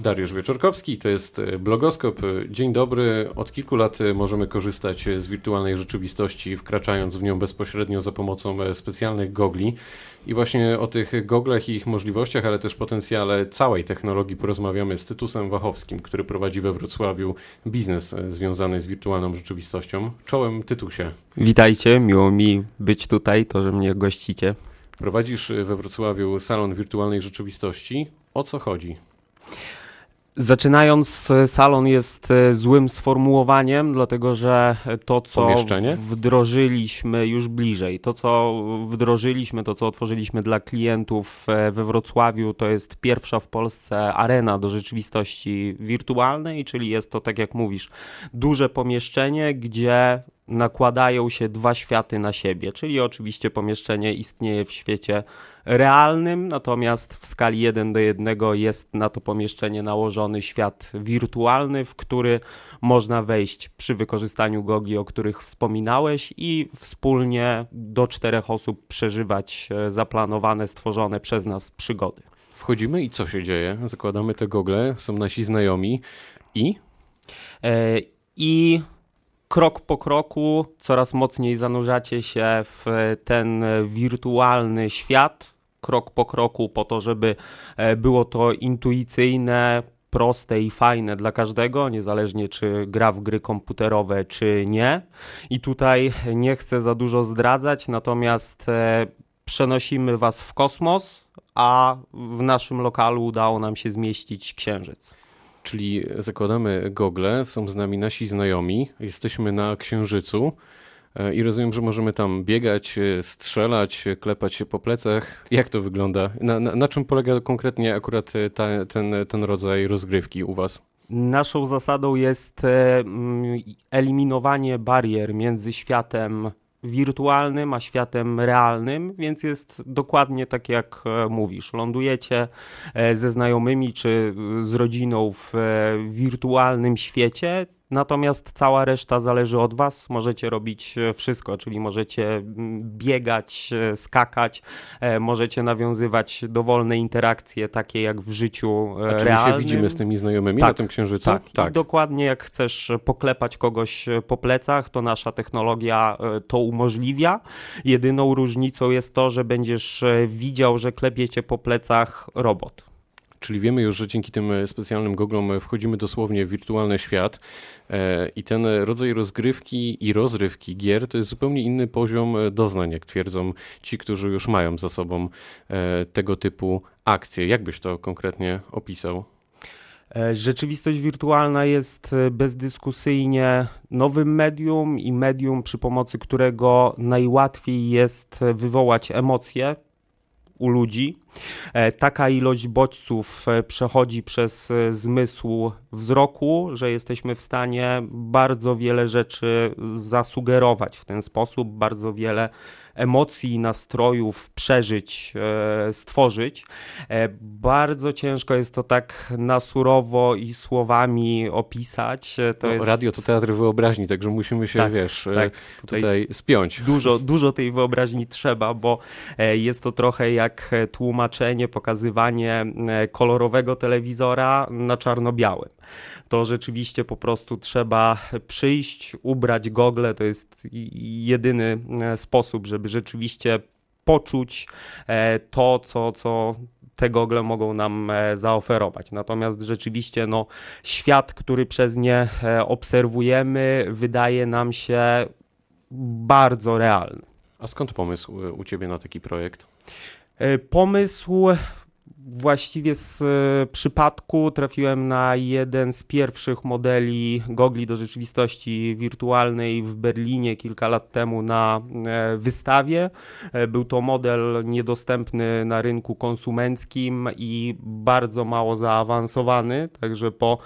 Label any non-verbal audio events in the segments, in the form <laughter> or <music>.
Dariusz Wieczorkowski, to jest e, blogoskop. Dzień dobry. Od kilku lat e, możemy korzystać z wirtualnej rzeczywistości, wkraczając w nią bezpośrednio za pomocą e, specjalnych gogli. I właśnie o tych goglach i ich możliwościach, ale też potencjale całej technologii porozmawiamy z Tytusem Wachowskim, który prowadzi we Wrocławiu biznes związany z wirtualną rzeczywistością. Czołem Tytusie. Witajcie, miło mi być tutaj, to, że mnie gościcie. Prowadzisz we Wrocławiu salon wirtualnej rzeczywistości. O co chodzi? Zaczynając, salon jest e, złym sformułowaniem, dlatego że to, co wdrożyliśmy już bliżej, to, co wdrożyliśmy, to, co otworzyliśmy dla klientów e, we Wrocławiu, to jest pierwsza w Polsce arena do rzeczywistości wirtualnej, czyli jest to, tak jak mówisz, duże pomieszczenie, gdzie nakładają się dwa światy na siebie, czyli oczywiście pomieszczenie istnieje w świecie realnym, natomiast w skali 1 do 1 jest na to pomieszczenie nałożony świat wirtualny, w który można wejść przy wykorzystaniu gogi, o których wspominałeś i wspólnie do czterech osób przeżywać e, zaplanowane, stworzone przez nas przygody. Wchodzimy i co się dzieje? Zakładamy te gogle, są nasi znajomi i? E, I krok po kroku coraz mocniej zanurzacie się w ten wirtualny świat, krok po kroku, po to, żeby e, było to intuicyjne, proste i fajne dla każdego, niezależnie czy gra w gry komputerowe, czy nie. I tutaj nie chcę za dużo zdradzać, natomiast e, przenosimy Was w kosmos, a w naszym lokalu udało nam się zmieścić księżyc. Czyli zakładamy gogle, są z nami nasi znajomi, jesteśmy na Księżycu e, i rozumiem, że możemy tam biegać, e, strzelać, klepać się po plecach. Jak to wygląda? Na, na, na czym polega konkretnie akurat e, ta, ten, ten rodzaj rozgrywki u Was? Naszą zasadą jest mm, eliminowanie barier między światem wirtualnym, a światem realnym, więc jest dokładnie tak jak e, mówisz. Lądujecie e, ze znajomymi czy z rodziną w e, wirtualnym świecie, Natomiast cała reszta zależy od Was. Możecie robić e, wszystko, czyli możecie biegać, e, skakać, e, możecie nawiązywać dowolne interakcje, takie jak w życiu A czyli realnym. się widzimy z tymi znajomymi tak, na tym księżycu? Tak, tak. dokładnie jak chcesz poklepać kogoś po plecach, to nasza technologia to umożliwia. Jedyną różnicą jest to, że będziesz widział, że klepiecie po plecach robot. Czyli wiemy już, że dzięki tym e, specjalnym goglom e, wchodzimy dosłownie w wirtualny świat e, i ten rodzaj rozgrywki i rozrywki gier to jest zupełnie inny poziom doznań, jak twierdzą ci, którzy już mają za sobą tego typu akcje. Jak byś to konkretnie opisał? Rzeczywistość wirtualna jest bezdyskusyjnie nowym medium i medium, przy pomocy którego najłatwiej jest wywołać emocje u ludzi. E, taka ilość bodźców e, przechodzi przez e, zmysł wzroku, że jesteśmy w stanie bardzo wiele rzeczy zasugerować w ten sposób, bardzo wiele emocji, nastrojów, przeżyć, e, stworzyć. E, bardzo ciężko jest to tak na surowo i słowami opisać. E, to no, jest... Radio to teatr wyobraźni, także musimy się, tak, wiesz, tak, tutaj, tutaj spiąć. Dużo, <laughs> dużo tej wyobraźni trzeba, bo jest to trochę jak tłumaczenie, pokazywanie kolorowego telewizora na czarno-białym to rzeczywiście po prostu trzeba przyjść, ubrać gogle. To jest jedyny sposób, żeby rzeczywiście poczuć e, to, co, co te gogle mogą nam e, zaoferować. Natomiast rzeczywiście no, świat, który przez nie obserwujemy, wydaje nam się bardzo realny. A skąd pomysł u Ciebie na taki projekt? Pomysł właściwie z e, przypadku trafiłem na jeden z pierwszych modeli gogli do rzeczywistości wirtualnej w Berlinie kilka lat temu na e, wystawie. E, był to model niedostępny na rynku konsumenckim i bardzo mało zaawansowany, także po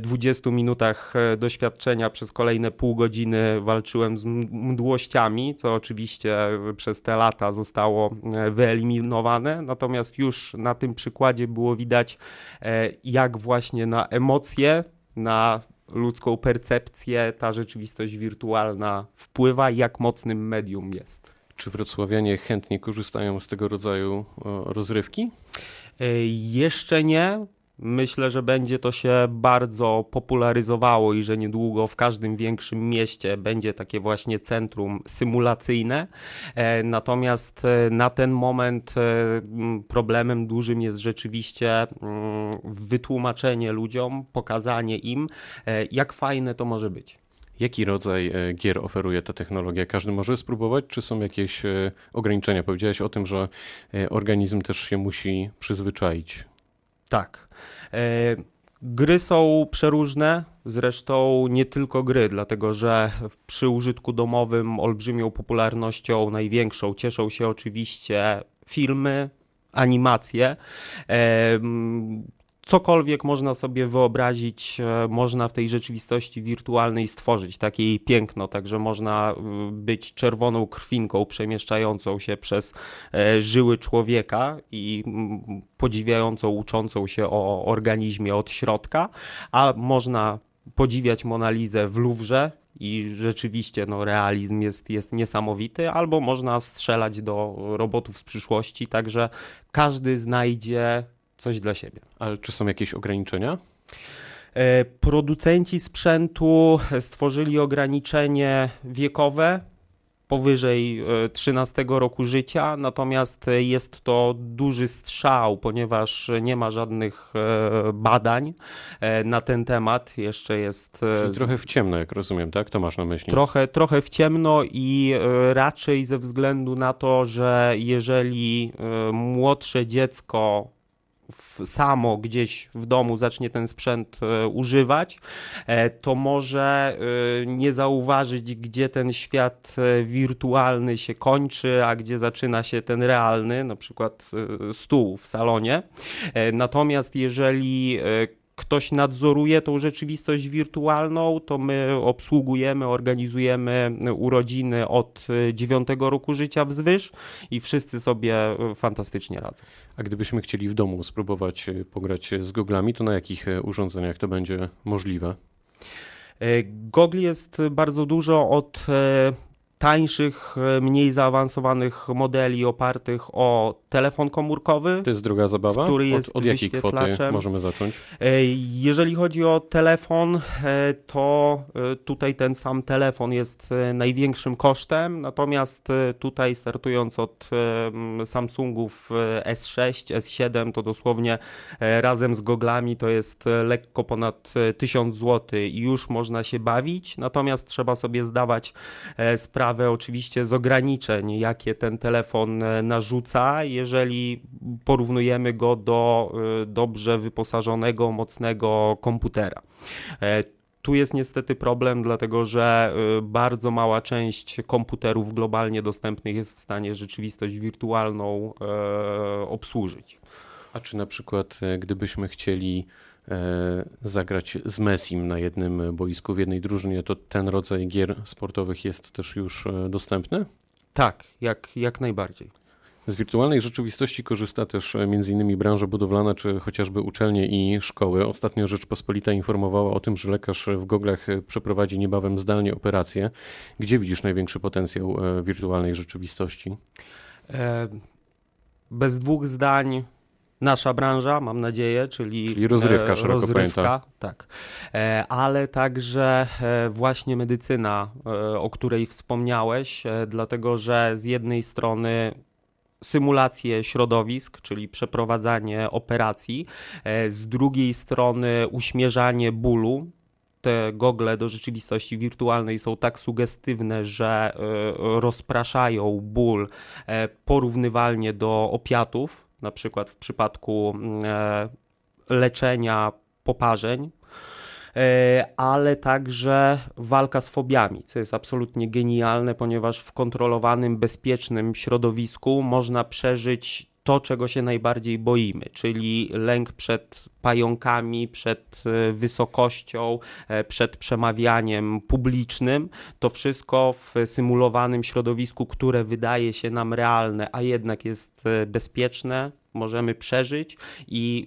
20 minutach doświadczenia przez kolejne pół godziny walczyłem z mdłościami, co oczywiście przez te lata zostało wyeliminowane, natomiast już na tym przykładzie było widać, e, jak właśnie na emocje, na ludzką percepcję ta rzeczywistość wirtualna wpływa, jak mocnym medium jest. Czy wrocławianie chętnie korzystają z tego rodzaju rozrywki? E, jeszcze nie. Myślę, że będzie to się bardzo popularyzowało i że niedługo w każdym większym mieście będzie takie właśnie centrum symulacyjne. E, natomiast e, na ten moment e, problemem dużym jest rzeczywiście wytłumaczenie ludziom, pokazanie im, jak fajne to może być. Jaki rodzaj gier oferuje ta technologia? Każdy może spróbować, czy są jakieś ograniczenia? Powiedziałeś o tym, że organizm też się musi przyzwyczaić. Tak. E, gry są przeróżne, zresztą nie tylko gry, dlatego że przy użytku domowym olbrzymią popularnością, największą cieszą się oczywiście filmy, animacje. Cokolwiek można sobie wyobrazić, e, można w tej rzeczywistości wirtualnej stworzyć, takie jej piękno, także można e, być czerwoną krwinką przemieszczającą się przez e, żyły człowieka i podziwiającą, uczącą się o organizmie od środka, a można podziwiać Monalizę w Louvre i rzeczywiście no, realizm jest, jest niesamowity, albo można strzelać do robotów z przyszłości, także każdy znajdzie coś dla siebie. Ale czy są jakieś ograniczenia? E, producenci sprzętu stworzyli ograniczenie wiekowe powyżej 13 e, roku życia, natomiast jest to duży strzał, ponieważ nie ma żadnych e, badań na ten temat. Jeszcze jest. Czyli trochę w ciemno, jak rozumiem, tak? To masz na myśli? Trochę, trochę w ciemno i raczej ze względu na to, że jeżeli młodsze dziecko samo gdzieś w domu zacznie ten sprzęt e, używać, e, to może e, nie zauważyć, gdzie ten świat wirtualny się kończy, a gdzie zaczyna się ten realny, na przykład stół w salonie. Natomiast jeżeli ktoś nadzoruje tą rzeczywistość wirtualną, to my obsługujemy, organizujemy urodziny od 9 roku życia wzwyż i wszyscy sobie fantastycznie radzą. A gdybyśmy chcieli w domu spróbować pograć z goglami, to na jakich urządzeniach to będzie możliwe? E, gogli jest bardzo dużo od e, tańszych, e, mniej zaawansowanych modeli opartych o telefon komórkowy. To jest druga zabawa? Który jest od, od jakiej kwoty możemy zacząć? E, jeżeli chodzi o telefon, e, to tutaj ten sam telefon jest największym kosztem, natomiast tutaj startując od Samsungów S6, S7, to dosłownie razem z goglami to jest lekko ponad 1000 zł i już można się bawić, natomiast trzeba sobie zdawać sprawę, oczywiście z ograniczeń, jakie ten telefon e, narzuca, jeżeli porównujemy go do e, dobrze wyposażonego, mocnego komputera. E, tu jest niestety problem, dlatego że bardzo mała część komputerów globalnie dostępnych jest w stanie rzeczywistość wirtualną obsłużyć. A czy na przykład, gdybyśmy chcieli zagrać z Messim na jednym boisku w jednej drużynie, to ten rodzaj gier sportowych jest też już e, dostępny? Tak, jak, jak najbardziej. Z wirtualnej rzeczywistości korzysta też e, m.in. branża budowlana, czy chociażby uczelnie i szkoły. Ostatnio Rzeczpospolita informowała o tym, że lekarz w goglach przeprowadzi niebawem zdalnie operację. Gdzie widzisz największy potencjał wirtualnej rzeczywistości? Bez dwóch zdań nasza branża, mam nadzieję, czyli, czyli rozrywka, e, szeroko rozrywka, tak, e, ale także e, właśnie medycyna, o której wspomniałeś, dlatego że z jednej strony symulację środowisk, czyli przeprowadzanie operacji, z drugiej strony uśmierzanie bólu, te gogle do rzeczywistości wirtualnej są tak sugestywne, że rozpraszają ból porównywalnie do opiatów, na przykład w przypadku mm, e, leczenia poparzeń, e, ale także walka z fobiami, co jest absolutnie genialne, ponieważ w kontrolowanym, bezpiecznym środowisku można przeżyć to, czego się najbardziej boimy, czyli lęk przed pająkami, przed e, wysokością, przed przemawianiem publicznym. To wszystko w symulowanym środowisku, które wydaje się nam realne, a jednak jest bezpieczne, możemy przeżyć i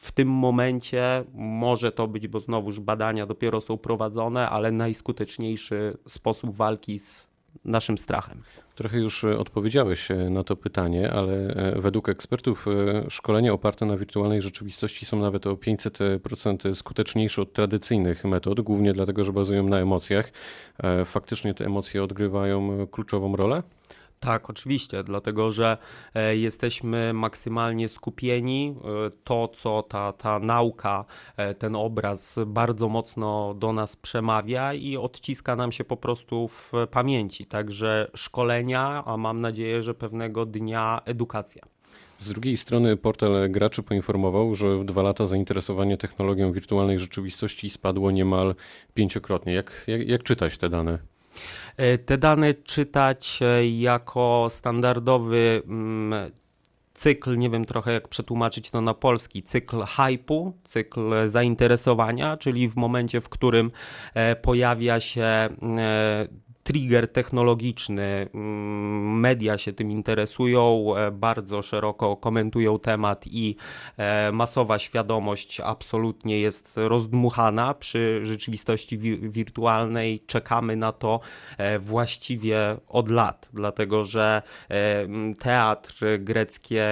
w tym momencie może to być, bo znowuż badania dopiero są prowadzone, ale najskuteczniejszy sposób walki z naszym strachem. Trochę już odpowiedziałeś na to pytanie, ale według ekspertów szkolenia oparte na wirtualnej rzeczywistości są nawet o 500% skuteczniejsze od tradycyjnych metod, głównie dlatego, że bazują na emocjach. Faktycznie te emocje odgrywają kluczową rolę? Tak, oczywiście, dlatego że e, jesteśmy maksymalnie skupieni. E, to, co ta, ta nauka, e, ten obraz bardzo mocno do nas przemawia i odciska nam się po prostu w pamięci. Także szkolenia, a mam nadzieję, że pewnego dnia edukacja. Z drugiej strony portal graczy poinformował, że w dwa lata zainteresowanie technologią wirtualnej rzeczywistości spadło niemal pięciokrotnie. Jak, jak, jak czytać te dane? E, te dane czytać e, jako standardowy mm, cykl, nie wiem trochę jak przetłumaczyć to na polski, cykl hypu, cykl zainteresowania, czyli w momencie, w którym e, pojawia się trigger technologiczny. Mm, media się tym interesują, e, bardzo szeroko komentują temat i e, masowa świadomość absolutnie jest rozdmuchana przy rzeczywistości wirtualnej. Czekamy na to e, właściwie od lat, dlatego że teatr, greckie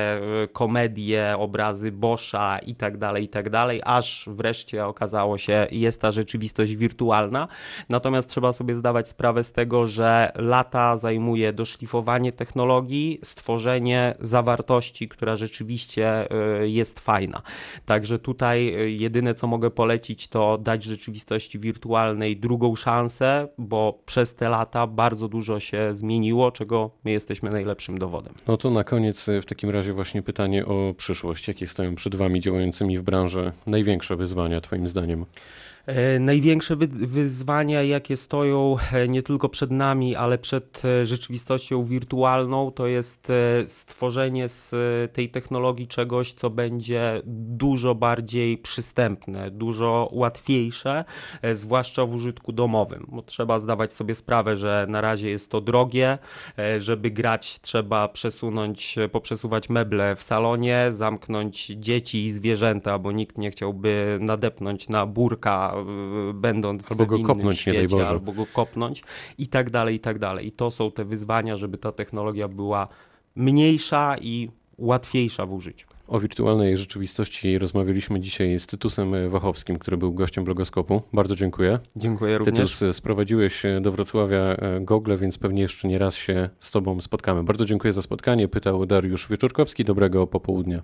komedie, obrazy Boscha i tak dalej, i tak dalej, aż wreszcie okazało się, jest ta rzeczywistość wirtualna. Natomiast trzeba sobie zdawać sprawę z tego, tego, że lata zajmuje doszlifowanie technologii, stworzenie zawartości, która rzeczywiście y, jest fajna. Także tutaj y, jedyne co mogę polecić to dać rzeczywistości wirtualnej drugą szansę, bo przez te lata bardzo dużo się zmieniło, czego my jesteśmy najlepszym dowodem. No to na koniec y, w takim razie właśnie pytanie o przyszłość. Jakie stoją przed Wami działającymi w branży największe wyzwania Twoim zdaniem? E, największe wyzwania, jakie stoją e, nie tylko przed nami, ale przed e, rzeczywistością wirtualną, to jest stworzenie z tej technologii czegoś, co będzie dużo bardziej przystępne, dużo łatwiejsze, zwłaszcza w użytku domowym. Bo trzeba zdawać sobie sprawę, że na razie jest to drogie, żeby grać trzeba przesunąć, poprzesuwać meble w salonie, zamknąć dzieci i zwierzęta, bo nikt nie chciałby nadepnąć na burka będąc albo go kopnąć, świecie, nie daj Boże. albo go kopnąć i tak dalej, i tak dalej. I to są te wyzwania, żeby ta technologia była mniejsza i łatwiejsza w użyciu. O wirtualnej rzeczywistości rozmawialiśmy dzisiaj z Tytusem Wachowskim, który był gościem blogoskopu. Bardzo dziękuję. Dziękuję również. Tytus, sprowadziłeś do Wrocławia e, Google, więc pewnie jeszcze nie raz się z Tobą spotkamy. Bardzo dziękuję za spotkanie. Pytał Dariusz Wieczorkowski. Dobrego popołudnia.